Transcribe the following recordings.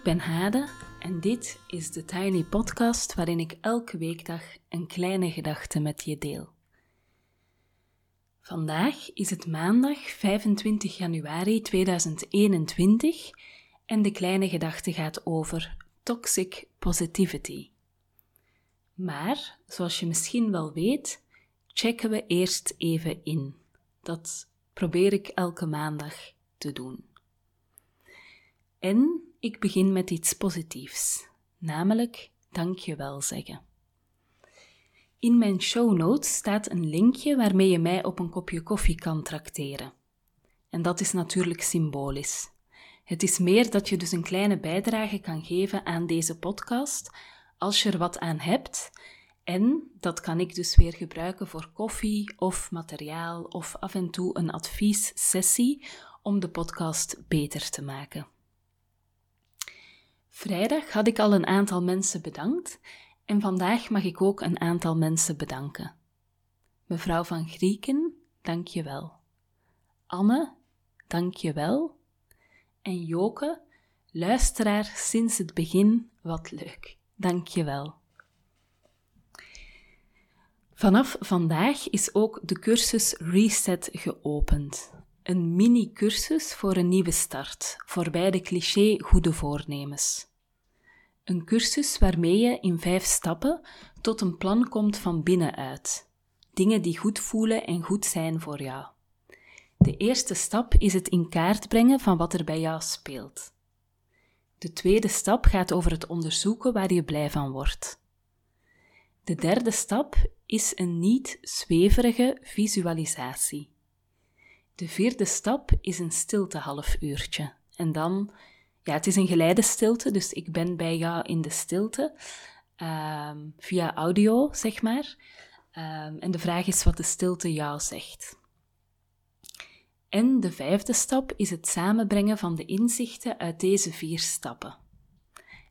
Ik ben Hade en dit is de Tiny Podcast waarin ik elke weekdag een kleine gedachte met je deel. Vandaag is het maandag 25 januari 2021 en de kleine gedachte gaat over toxic positivity. Maar, zoals je misschien wel weet, checken we eerst even in. Dat probeer ik elke maandag te doen. En ik begin met iets positiefs, namelijk dankjewel zeggen. In mijn show notes staat een linkje waarmee je mij op een kopje koffie kan trakteren. En dat is natuurlijk symbolisch. Het is meer dat je dus een kleine bijdrage kan geven aan deze podcast als je er wat aan hebt. En dat kan ik dus weer gebruiken voor koffie of materiaal of af en toe een adviessessie om de podcast beter te maken. Vrijdag had ik al een aantal mensen bedankt en vandaag mag ik ook een aantal mensen bedanken. Mevrouw van Grieken, dank je wel. Anne, dank je wel. En Joke, luisteraar sinds het begin, wat leuk. Dank je wel. Vanaf vandaag is ook de cursus Reset geopend. Een mini-cursus voor een nieuwe start, voorbij de cliché goede voornemens. Een cursus waarmee je in vijf stappen tot een plan komt van binnenuit. Dingen die goed voelen en goed zijn voor jou. De eerste stap is het in kaart brengen van wat er bij jou speelt. De tweede stap gaat over het onderzoeken waar je blij van wordt. De derde stap is een niet zweverige visualisatie. De vierde stap is een stilte half uurtje. En dan, het is een geleide stilte, dus ik ben bij jou in de stilte, ehm, via audio, zeg maar. Ehm, en de vraag is wat de stilte jou zegt. En de vijfde stap is het samenbrengen van de inzichten uit deze vier stappen.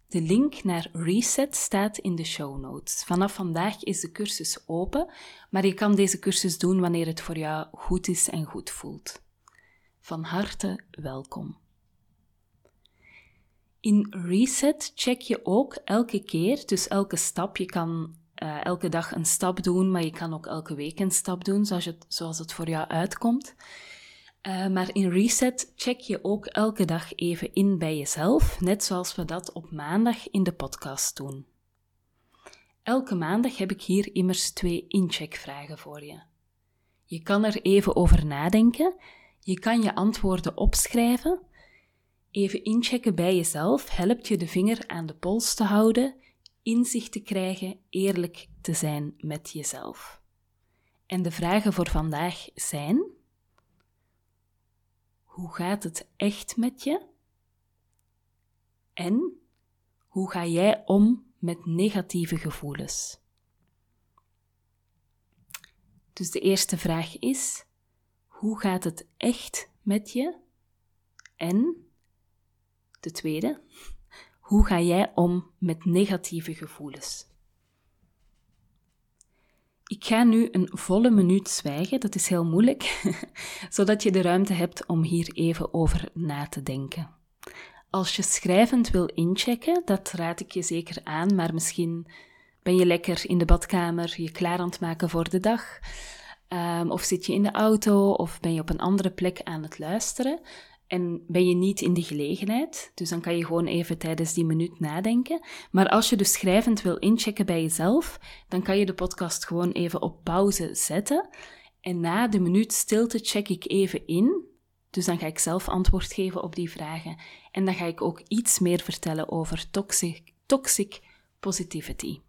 De link naar Reset staat in de show notes. Vanaf vandaag is de cursus open, maar je kan deze cursus doen wanneer het voor jou goed is en goed voelt. Van harte welkom. In Reset check je ook elke keer, dus elke stap. Je kan uh, elke dag een stap doen, maar je kan ook elke week een stap doen, zoals het, zoals het voor jou uitkomt. Uh, maar in Reset check je ook elke dag even in bij jezelf, net zoals we dat op maandag in de podcast doen. Elke maandag heb ik hier immers twee incheckvragen voor je. Je kan er even over nadenken, je kan je antwoorden opschrijven. Even inchecken bij jezelf helpt je de vinger aan de pols te houden, inzicht te krijgen, eerlijk te zijn met jezelf. En de vragen voor vandaag zijn hoe gaat het echt met je? En hoe ga jij om met negatieve gevoelens? Dus de eerste vraag is: hoe gaat het echt met je? En de tweede, hoe ga jij om met negatieve gevoelens? Ik ga nu een volle minuut zwijgen, dat is heel moeilijk, zodat je de ruimte hebt om hier even over na te denken. Als je schrijvend wil inchecken, dat raad ik je zeker aan, maar misschien ben je lekker in de badkamer je klaar aan het maken voor de dag, um, of zit je in de auto, of ben je op een andere plek aan het luisteren en ben je niet in de gelegenheid. Dus dan kan je gewoon even tijdens die minuut nadenken. Maar als je dus schrijvend wil inchecken bij jezelf, dan kan je de podcast gewoon even op pauze zetten. En na de minuut stilte check ik even in. Dus dan ga ik zelf antwoord geven op die vragen. En dan ga ik ook iets meer vertellen over toxic, toxic positivity.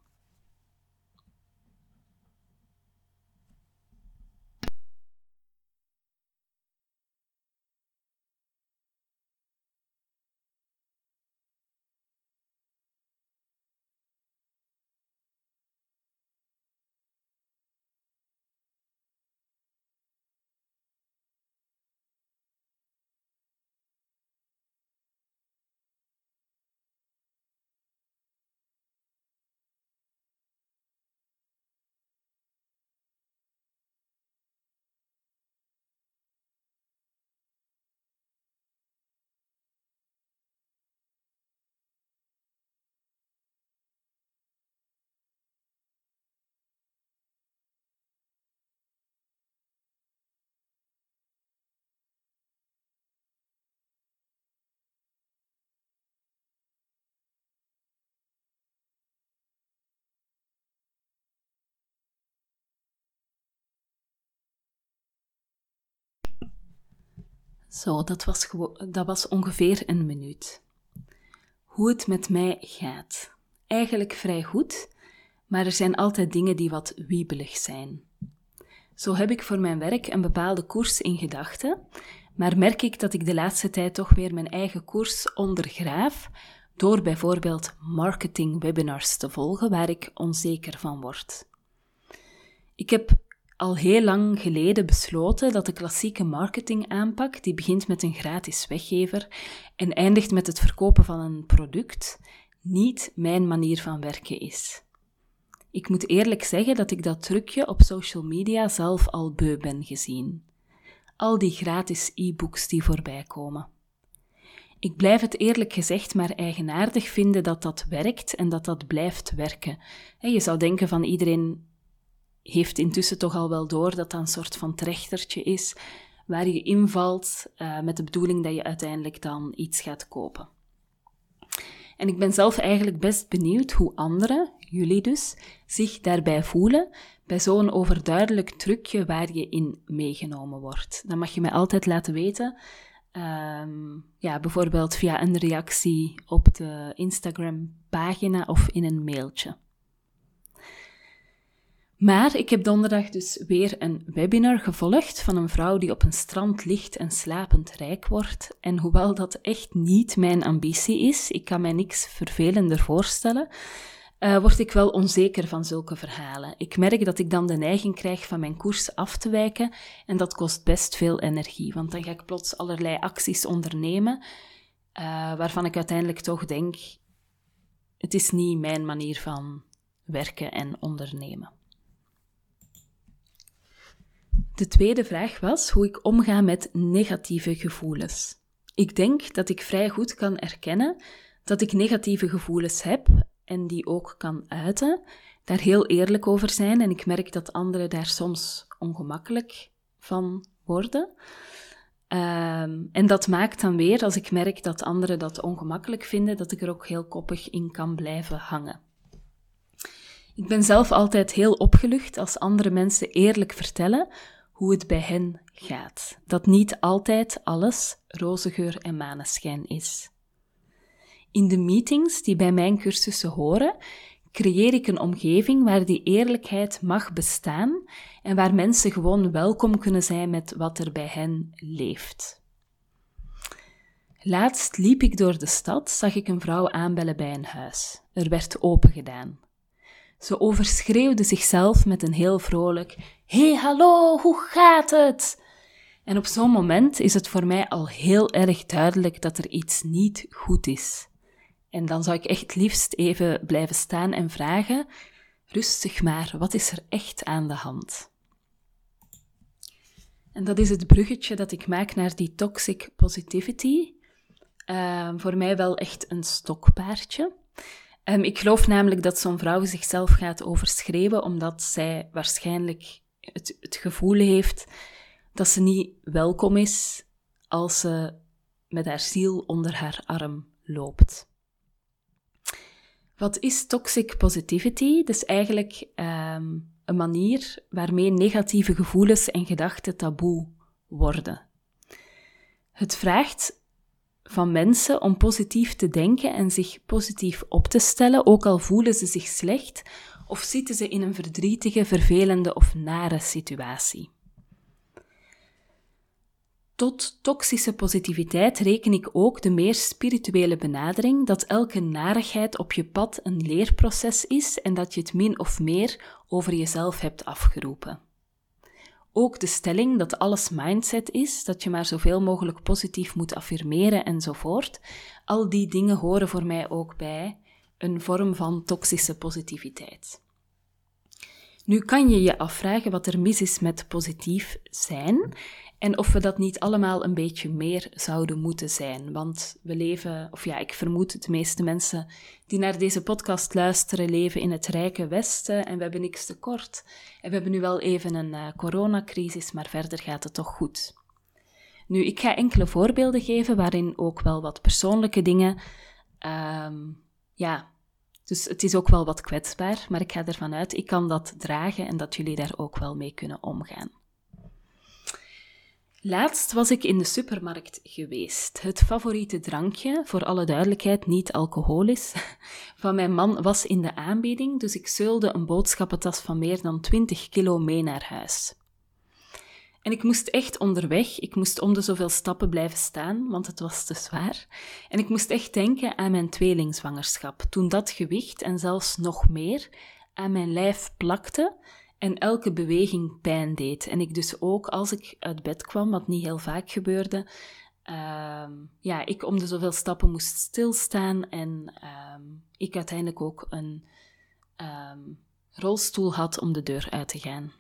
Zo, dat was, dat was ongeveer een minuut. Hoe het met mij gaat. Eigenlijk vrij goed, maar er zijn altijd dingen die wat wiebelig zijn. Zo heb ik voor mijn werk een bepaalde koers in gedachten, maar merk ik dat ik de laatste tijd toch weer mijn eigen koers ondergraaf door bijvoorbeeld marketing webinars te volgen waar ik onzeker van word. Ik heb al heel lang geleden besloten dat de klassieke marketingaanpak, die begint met een gratis weggever en eindigt met het verkopen van een product, niet mijn manier van werken is. Ik moet eerlijk zeggen dat ik dat trucje op social media zelf al beu ben gezien. Al die gratis e-books die voorbij komen. Ik blijf het eerlijk gezegd maar eigenaardig vinden dat dat werkt en dat dat blijft werken. Je zou denken van iedereen heeft intussen toch al wel door dat dat een soort van trechtertje is waar je invalt uh, met de bedoeling dat je uiteindelijk dan iets gaat kopen. En ik ben zelf eigenlijk best benieuwd hoe anderen, jullie dus, zich daarbij voelen bij zo'n overduidelijk trucje waar je in meegenomen wordt. Dan mag je mij altijd laten weten. Um, ja, bijvoorbeeld via een reactie op de Instagram-pagina of in een mailtje. Maar ik heb donderdag dus weer een webinar gevolgd van een vrouw die op een strand ligt en slapend rijk wordt. En hoewel dat echt niet mijn ambitie is, ik kan mij niks vervelender voorstellen, uh, word ik wel onzeker van zulke verhalen. Ik merk dat ik dan de neiging krijg van mijn koers af te wijken en dat kost best veel energie, want dan ga ik plots allerlei acties ondernemen uh, waarvan ik uiteindelijk toch denk, het is niet mijn manier van werken en ondernemen. De tweede vraag was hoe ik omga met negatieve gevoelens. Ik denk dat ik vrij goed kan erkennen dat ik negatieve gevoelens heb en die ook kan uiten, daar heel eerlijk over zijn en ik merk dat anderen daar soms ongemakkelijk van worden. Um, en dat maakt dan weer, als ik merk dat anderen dat ongemakkelijk vinden, dat ik er ook heel koppig in kan blijven hangen. Ik ben zelf altijd heel opgelucht als andere mensen eerlijk vertellen hoe het bij hen gaat. Dat niet altijd alles roze geur en maneschijn is. In de meetings die bij mijn cursussen horen, creëer ik een omgeving waar die eerlijkheid mag bestaan en waar mensen gewoon welkom kunnen zijn met wat er bij hen leeft. Laatst liep ik door de stad, zag ik een vrouw aanbellen bij een huis. Er werd opengedaan. Ze overschreeuwde zichzelf met een heel vrolijk: hey, hallo, hoe gaat het? En op zo'n moment is het voor mij al heel erg duidelijk dat er iets niet goed is. En dan zou ik echt liefst even blijven staan en vragen: rustig maar, wat is er echt aan de hand? En dat is het bruggetje dat ik maak naar die toxic positivity. Uh, voor mij wel echt een stokpaardje. Um, ik geloof namelijk dat zo'n vrouw zichzelf gaat overschreeuwen omdat zij waarschijnlijk het, gevoel heeft dat ze niet welkom is als ze met haar ziel onder haar arm loopt. Wat is toxic positivity? Dat is eigenlijk um, een manier waarmee negatieve gevoelens en gedachten taboe worden. Het vraagt van mensen om positief te denken en zich positief op te stellen, ook al voelen ze zich slecht of zitten ze in een verdrietige, vervelende of nare situatie. Tot toxische positiviteit reken ik ook de meer spirituele benadering dat elke narigheid op je pad een leerproces is en dat je het min of meer over jezelf hebt afgeroepen. Ook de stelling dat alles mindset is, dat je maar zoveel mogelijk positief moet affirmeren enzovoort, al die dingen horen voor mij ook bij een vorm van toxische positiviteit. Nu kan je je afvragen wat er mis is met positief zijn en of we dat niet allemaal een beetje meer zouden moeten zijn. Want we leven, of ja, ik vermoed de meeste mensen die naar deze podcast luisteren, leven in het rijke Westen en we hebben niks tekort. En we hebben nu wel even een uh, coronacrisis, maar verder gaat het toch goed. Nu, ik ga enkele voorbeelden geven waarin ook wel wat persoonlijke dingen, um, ja, dus het is ook wel wat kwetsbaar, maar ik ga ervan uit, ik kan dat dragen en dat jullie daar ook wel mee kunnen omgaan. Laatst was ik in de supermarkt geweest. Het favoriete drankje, voor alle duidelijkheid niet alcoholisch, van mijn man was in de aanbieding, dus ik zeulde een boodschappentas van meer dan 20 kilo mee naar huis. En ik moest echt onderweg, ik moest om de zoveel stappen blijven staan, want het was te zwaar. En ik moest echt denken aan mijn tweelingzwangerschap, toen dat gewicht en zelfs nog meer aan mijn lijf plakte en elke beweging pijn deed. En ik dus ook, als ik uit bed kwam, wat niet heel vaak gebeurde, uh, ja, ik om de zoveel stappen moest stilstaan en uh, ik uiteindelijk ook een um, rolstoel had om de deur uit te gaan.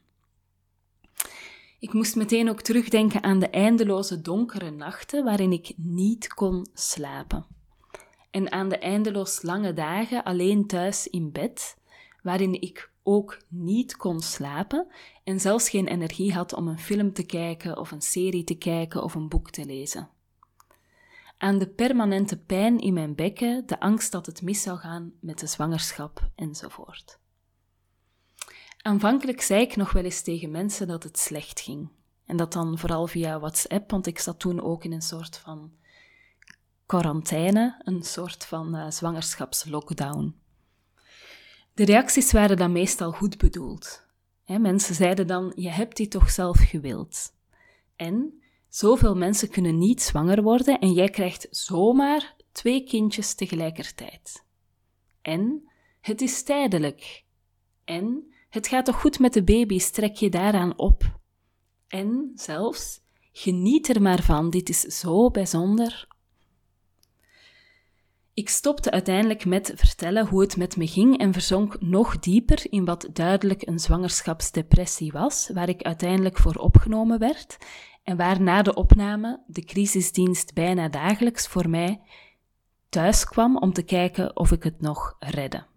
Ik moest meteen ook terugdenken aan de eindeloze donkere nachten waarin ik niet kon slapen. En aan de eindeloos lange dagen alleen thuis in bed, waarin ik ook niet kon slapen en zelfs geen energie had om een film te kijken of een serie te kijken of een boek te lezen. Aan de permanente pijn in mijn bekken, de angst dat het mis zou gaan met de zwangerschap enzovoort. Aanvankelijk zei ik nog wel eens tegen mensen dat het slecht ging. En dat dan vooral via WhatsApp, want ik zat toen ook in een soort van quarantaine, een soort van uh, zwangerschapslockdown. De reacties waren dan meestal goed bedoeld. mensen zeiden dan: Je hebt die toch zelf gewild. En zoveel mensen kunnen niet zwanger worden en jij krijgt zomaar twee kindjes tegelijkertijd. En het is tijdelijk. En het gaat toch goed met de baby, strek je daaraan op. En zelfs, geniet er maar van, dit is zo bijzonder. Ik stopte uiteindelijk met vertellen hoe het met me ging en verzonk nog dieper in wat duidelijk een zwangerschapsdepressie was, waar ik uiteindelijk voor opgenomen werd en waar na de opname de crisisdienst bijna dagelijks voor mij thuis kwam om te kijken of ik het nog redde.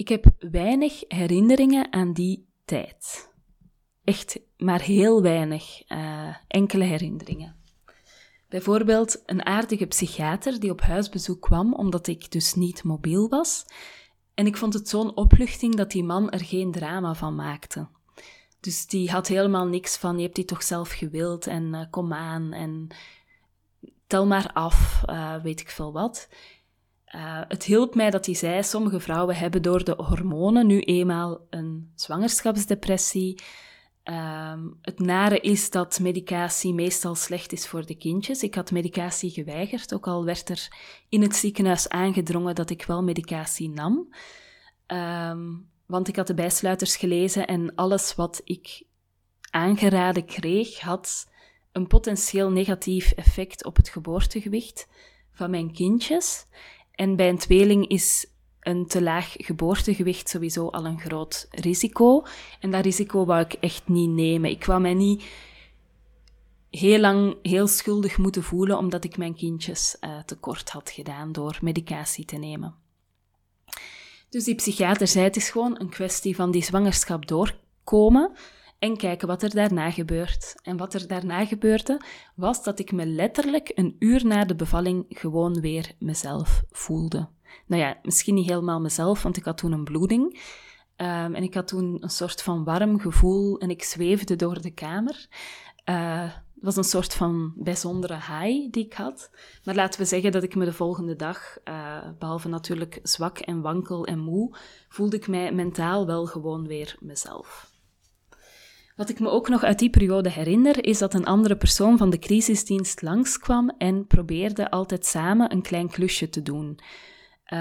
Ik heb weinig herinneringen aan die tijd. Echt maar heel weinig, uh, enkele herinneringen. Bijvoorbeeld een aardige psychiater die op huisbezoek kwam omdat ik dus niet mobiel was. En ik vond het zo'n opluchting dat die man er geen drama van maakte. Dus die had helemaal niks van, je hebt die toch zelf gewild en uh, kom aan en tel maar af, uh, weet ik veel wat. Uh, het hielp mij dat hij zei, sommige vrouwen hebben door de hormonen nu eenmaal een zwangerschapsdepressie. Uh, het nare is dat medicatie meestal slecht is voor de kindjes. Ik had medicatie geweigerd, ook al werd er in het ziekenhuis aangedrongen dat ik wel medicatie nam. Uh, want ik had de bijsluiters gelezen en alles wat ik aangeraden kreeg had een potentieel negatief effect op het geboortegewicht van mijn kindjes. En bij een tweeling is een te laag geboortegewicht sowieso al een groot risico. En dat risico wou ik echt niet nemen. Ik wou mij niet heel lang heel schuldig moeten voelen omdat ik mijn kindjes uh, tekort had gedaan door medicatie te nemen. Dus die psychiater zei: het is gewoon een kwestie van die zwangerschap doorkomen en kijken wat er daarna gebeurt. En wat er daarna gebeurde, was dat ik me letterlijk een uur na de bevalling gewoon weer mezelf voelde. Nou ja, misschien niet helemaal mezelf, want ik had toen een bloeding. Um, en ik had toen een soort van warm gevoel en ik zweefde door de kamer. Uh, het was een soort van bijzondere high die ik had. Maar laten we zeggen dat ik me de volgende dag, uh, behalve natuurlijk zwak en wankel en moe, voelde ik mij mentaal wel gewoon weer mezelf. Wat ik me ook nog uit die periode herinner, is dat een andere persoon van de crisisdienst langskwam en probeerde altijd samen een klein klusje te doen. Uh,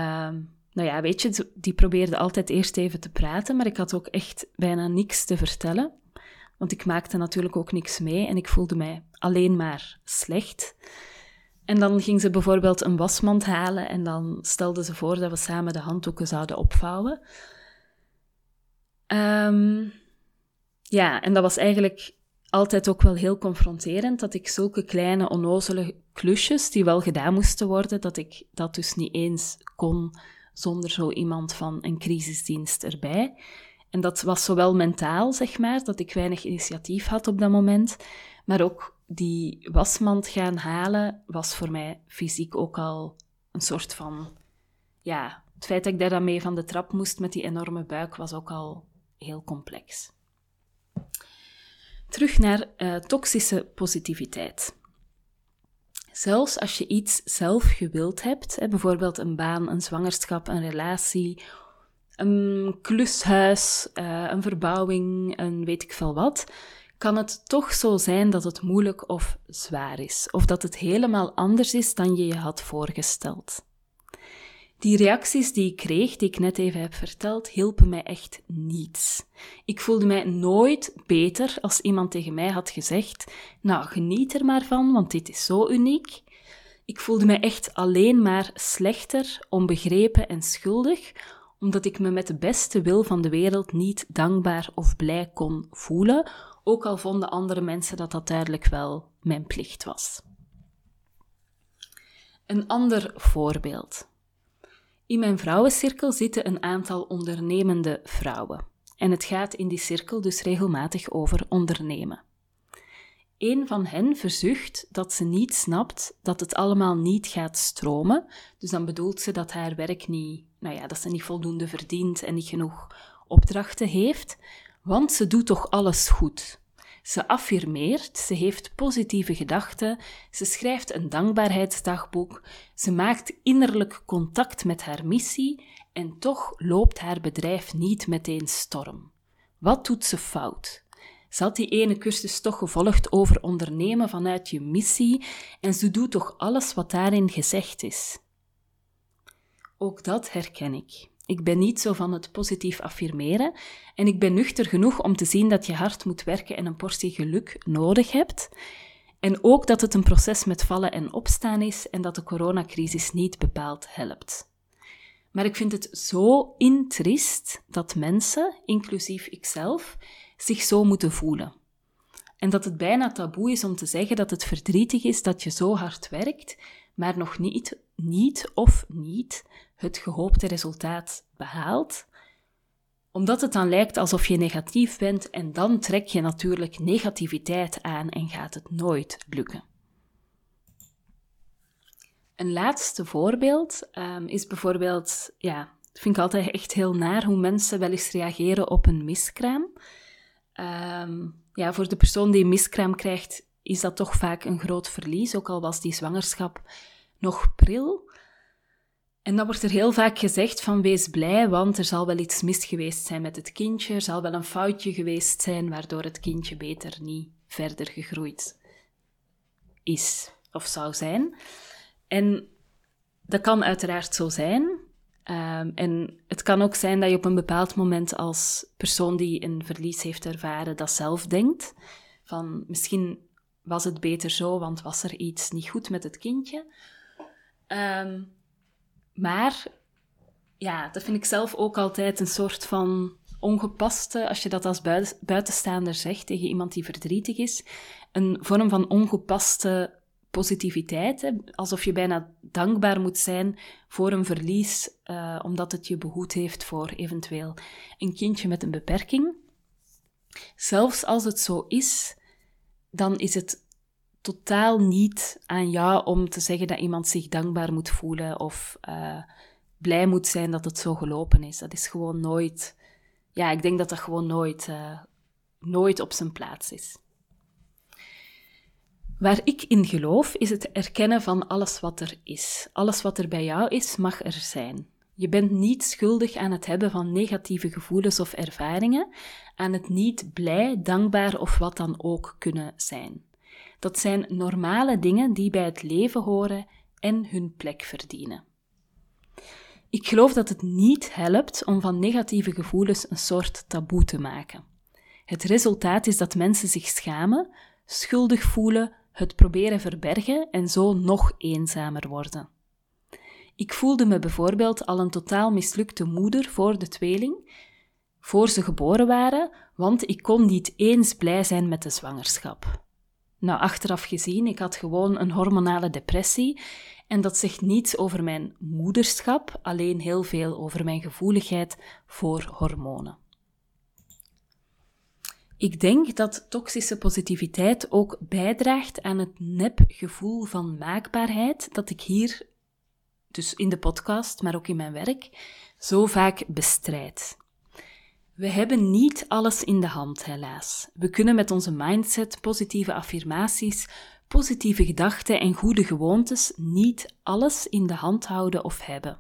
nou ja, weet je, die probeerde altijd eerst even te praten, maar ik had ook echt bijna niks te vertellen. Want ik maakte natuurlijk ook niks mee en ik voelde mij alleen maar slecht. En dan ging ze bijvoorbeeld een wasmand halen en dan stelde ze voor dat we samen de handdoeken zouden opvouwen. Um, ja, en dat was eigenlijk altijd ook wel heel confronterend, dat ik zulke kleine onnozele klusjes, die wel gedaan moesten worden, dat ik dat dus niet eens kon zonder zo iemand van een crisisdienst erbij. En dat was zowel mentaal, zeg maar, dat ik weinig initiatief had op dat moment, maar ook die wasmand gaan halen was voor mij fysiek ook al een soort van, ja, het feit dat ik daar dan mee van de trap moest met die enorme buik was ook al heel complex. Terug naar uh, toxische positiviteit. Zelfs als je iets zelf gewild hebt, hè, bijvoorbeeld een baan, een zwangerschap, een relatie, een klushuis, uh, een verbouwing, een weet ik veel wat, kan het toch zo zijn dat het moeilijk of zwaar is, of dat het helemaal anders is dan je je had voorgesteld. Die reacties die ik kreeg, die ik net even heb verteld, hielpen mij echt niets. Ik voelde mij nooit beter als iemand tegen mij had gezegd: Nou, geniet er maar van, want dit is zo uniek. Ik voelde mij echt alleen maar slechter, onbegrepen en schuldig, omdat ik me met de beste wil van de wereld niet dankbaar of blij kon voelen, ook al vonden andere mensen dat dat duidelijk wel mijn plicht was. Een ander voorbeeld. In mijn vrouwencirkel zitten een aantal ondernemende vrouwen. En het gaat in die cirkel dus regelmatig over ondernemen. Een van hen verzucht dat ze niet snapt dat het allemaal niet gaat stromen. Dus dan bedoelt ze dat haar werk niet, nou ja, dat ze niet voldoende verdient en niet genoeg opdrachten heeft, want ze doet toch alles goed. Ze affirmeert, ze heeft positieve gedachten, ze schrijft een dankbaarheidsdagboek, ze maakt innerlijk contact met haar missie en toch loopt haar bedrijf niet meteen storm. Wat doet ze fout? Ze had die ene cursus toch gevolgd over ondernemen vanuit je missie en ze doet toch alles wat daarin gezegd is. Ook dat herken ik. Ik ben niet zo van het positief affirmeren en ik ben nuchter genoeg om te zien dat je hard moet werken en een portie geluk nodig hebt. En ook dat het een proces met vallen en opstaan is en dat de coronacrisis niet bepaald helpt. Maar ik vind het zo intrist dat mensen, inclusief ikzelf, zich zo moeten voelen. En dat het bijna taboe is om te zeggen dat het verdrietig is dat je zo hard werkt, maar nog niet, niet of niet het gehoopte resultaat behaalt, omdat het dan lijkt alsof je negatief bent en dan trek je natuurlijk negativiteit aan en gaat het nooit lukken. Een laatste voorbeeld um, is bijvoorbeeld, ja, vind ik altijd echt heel naar hoe mensen wel eens reageren op een miskraam. Um, ja, voor de persoon die een miskraam krijgt, is dat toch vaak een groot verlies, ook al was die zwangerschap nog pril. En dan wordt er heel vaak gezegd van wees blij, want er zal wel iets mis geweest zijn met het kindje, er zal wel een foutje geweest zijn waardoor het kindje beter niet verder gegroeid is of zou zijn. En dat kan uiteraard zo zijn. Um, en het kan ook zijn dat je op een bepaald moment als persoon die een verlies heeft ervaren dat zelf denkt. Van misschien was het beter zo, want was er iets niet goed met het kindje. Um, maar ja, dat vind ik zelf ook altijd een soort van ongepaste, als je dat als buitenstaander zegt tegen iemand die verdrietig is, een vorm van ongepaste positiviteit. Hè? Alsof je bijna dankbaar moet zijn voor een verlies, uh, omdat het je behoed heeft voor eventueel een kindje met een beperking. Zelfs als het zo is, dan is het totaal niet aan jou om te zeggen dat iemand zich dankbaar moet voelen of uh, blij moet zijn dat het zo gelopen is. Dat is gewoon nooit. Ja, ik denk dat dat gewoon nooit, uh, nooit op zijn plaats is. Waar ik in geloof is het erkennen van alles wat er is. Alles wat er bij jou is, mag er zijn. Je bent niet schuldig aan het hebben van negatieve gevoelens of ervaringen, aan het niet blij, dankbaar of wat dan ook kunnen zijn. Dat zijn normale dingen die bij het leven horen en hun plek verdienen. Ik geloof dat het niet helpt om van negatieve gevoelens een soort taboe te maken. Het resultaat is dat mensen zich schamen, schuldig voelen, het proberen verbergen en zo nog eenzamer worden. Ik voelde me bijvoorbeeld al een totaal mislukte moeder voor de tweeling, voor ze geboren waren, want ik kon niet eens blij zijn met de zwangerschap. Nou, achteraf gezien, ik had gewoon een hormonale depressie en dat zegt niets over mijn moederschap, alleen heel veel over mijn gevoeligheid voor hormonen. Ik denk dat toxische positiviteit ook bijdraagt aan het nepgevoel van maakbaarheid dat ik hier, dus in de podcast, maar ook in mijn werk, zo vaak bestrijd. We hebben niet alles in de hand, helaas. We kunnen met onze mindset, positieve affirmaties, positieve gedachten en goede gewoontes niet alles in de hand houden of hebben.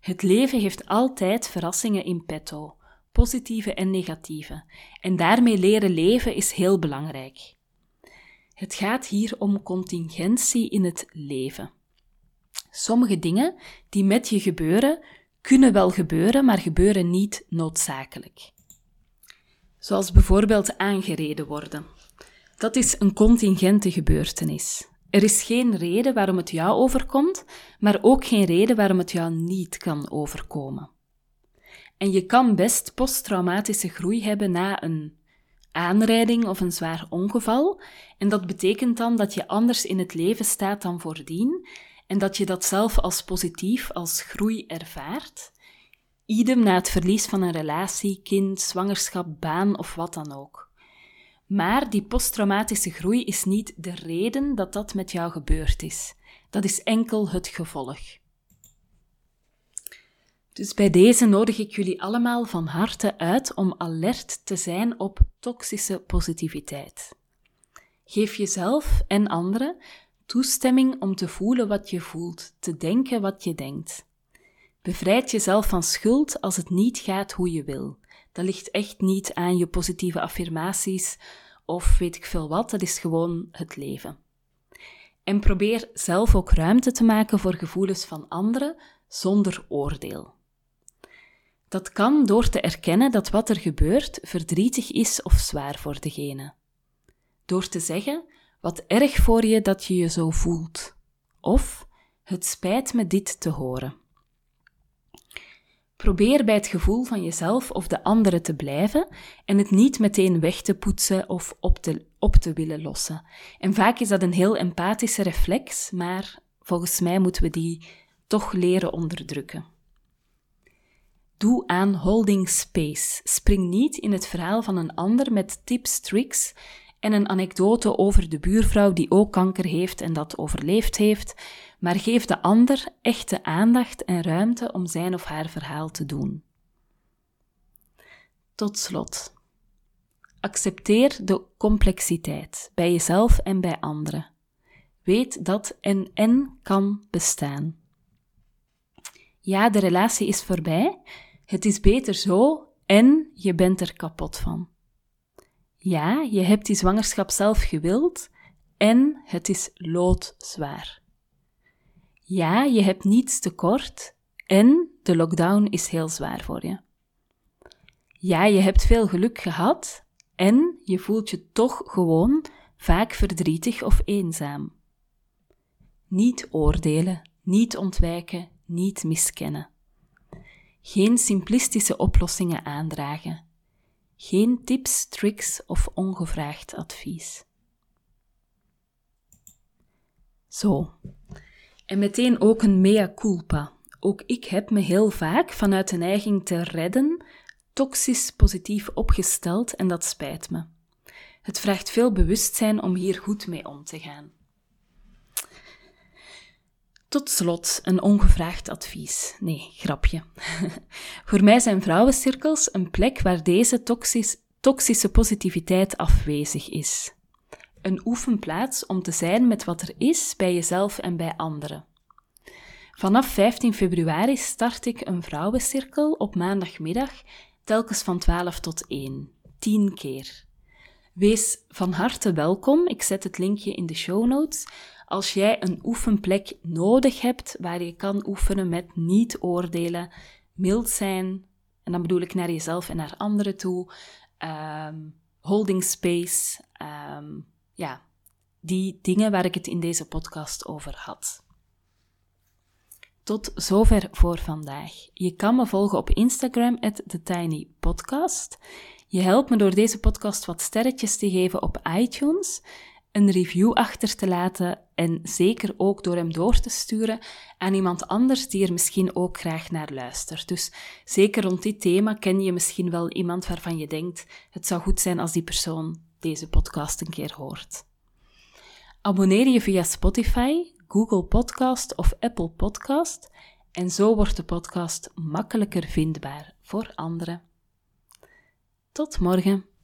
Het leven heeft altijd verrassingen in petto, positieve en negatieve, en daarmee leren leven is heel belangrijk. Het gaat hier om contingentie in het leven. Sommige dingen die met je gebeuren, kunnen wel gebeuren, maar gebeuren niet noodzakelijk. Zoals bijvoorbeeld aangereden worden. Dat is een contingente gebeurtenis. Er is geen reden waarom het jou overkomt, maar ook geen reden waarom het jou niet kan overkomen. En je kan best posttraumatische groei hebben na een aanrijding of een zwaar ongeval, en dat betekent dan dat je anders in het leven staat dan voordien en dat je dat zelf als positief, als groei ervaart. Idem na het verlies van een relatie, kind, zwangerschap, baan of wat dan ook. Maar die posttraumatische groei is niet de reden dat dat met jou gebeurd is. Dat is enkel het gevolg. Dus bij deze nodig ik jullie allemaal van harte uit om alert te zijn op toxische positiviteit. Geef jezelf en anderen toestemming om te voelen wat je voelt, te denken wat je denkt. Bevrijd jezelf van schuld als het niet gaat hoe je wil. Dat ligt echt niet aan je positieve affirmaties of weet ik veel wat, dat is gewoon het leven. En probeer zelf ook ruimte te maken voor gevoelens van anderen zonder oordeel. Dat kan door te erkennen dat wat er gebeurt verdrietig is of zwaar voor degene. Door te zeggen: Wat erg voor je dat je je zo voelt. Of het spijt me dit te horen. Probeer bij het gevoel van jezelf of de anderen te blijven en het niet meteen weg te poetsen of op te, op te willen lossen. En vaak is dat een heel empathische reflex, maar volgens mij moeten we die toch leren onderdrukken. Doe aan holding space. Spring niet in het verhaal van een ander met tips, tricks en een anekdote over de buurvrouw die ook kanker heeft en dat overleefd heeft, maar geef de ander echte aandacht en ruimte om zijn of haar verhaal te doen. Tot slot. Accepteer de complexiteit bij jezelf en bij anderen. Weet dat en en kan bestaan. Ja, de relatie is voorbij. Het is beter zo en je bent er kapot van. Ja, je hebt die zwangerschap zelf gewild en het is loodzwaar. Ja, je hebt niets tekort en de lockdown is heel zwaar voor je. Ja, je hebt veel geluk gehad en je voelt je toch gewoon vaak verdrietig of eenzaam. Niet oordelen, niet ontwijken, niet miskennen. Geen simplistische oplossingen aandragen. Geen tips, tricks of ongevraagd advies. Zo. En meteen ook een mea culpa. Ook ik heb me heel vaak vanuit de neiging te redden toxisch positief opgesteld en dat spijt me. Het vraagt veel bewustzijn om hier goed mee om te gaan. Tot slot een ongevraagd advies. Nee, grapje. Voor mij zijn vrouwencirkels een plek waar deze toxische positiviteit afwezig is. Een oefenplaats om te zijn met wat er is bij jezelf en bij anderen. Vanaf 15 februari start ik een vrouwencirkel op maandagmiddag, telkens van 12 tot 1, 10 keer. Wees van harte welkom, ik zet het linkje in de show notes als jij een oefenplek nodig hebt waar je kan oefenen met niet oordelen, mild zijn, en dan bedoel ik naar jezelf en naar anderen toe, ehm, holding space, ehm, ja, die dingen waar ik het in deze podcast over had. Tot zover voor vandaag. Je kan me volgen op Instagram, TheTinyPodcast. Je helpt me door deze podcast wat sterretjes te geven op iTunes een review achter te laten en zeker ook door hem door te sturen aan iemand anders die er misschien ook graag naar luistert. Dus zeker rond dit thema ken je misschien wel iemand waarvan je denkt: het zou goed zijn als die persoon deze podcast een keer hoort. Abonneer je via Spotify, Google Podcast of Apple Podcast en zo wordt de podcast makkelijker vindbaar voor anderen. Tot morgen.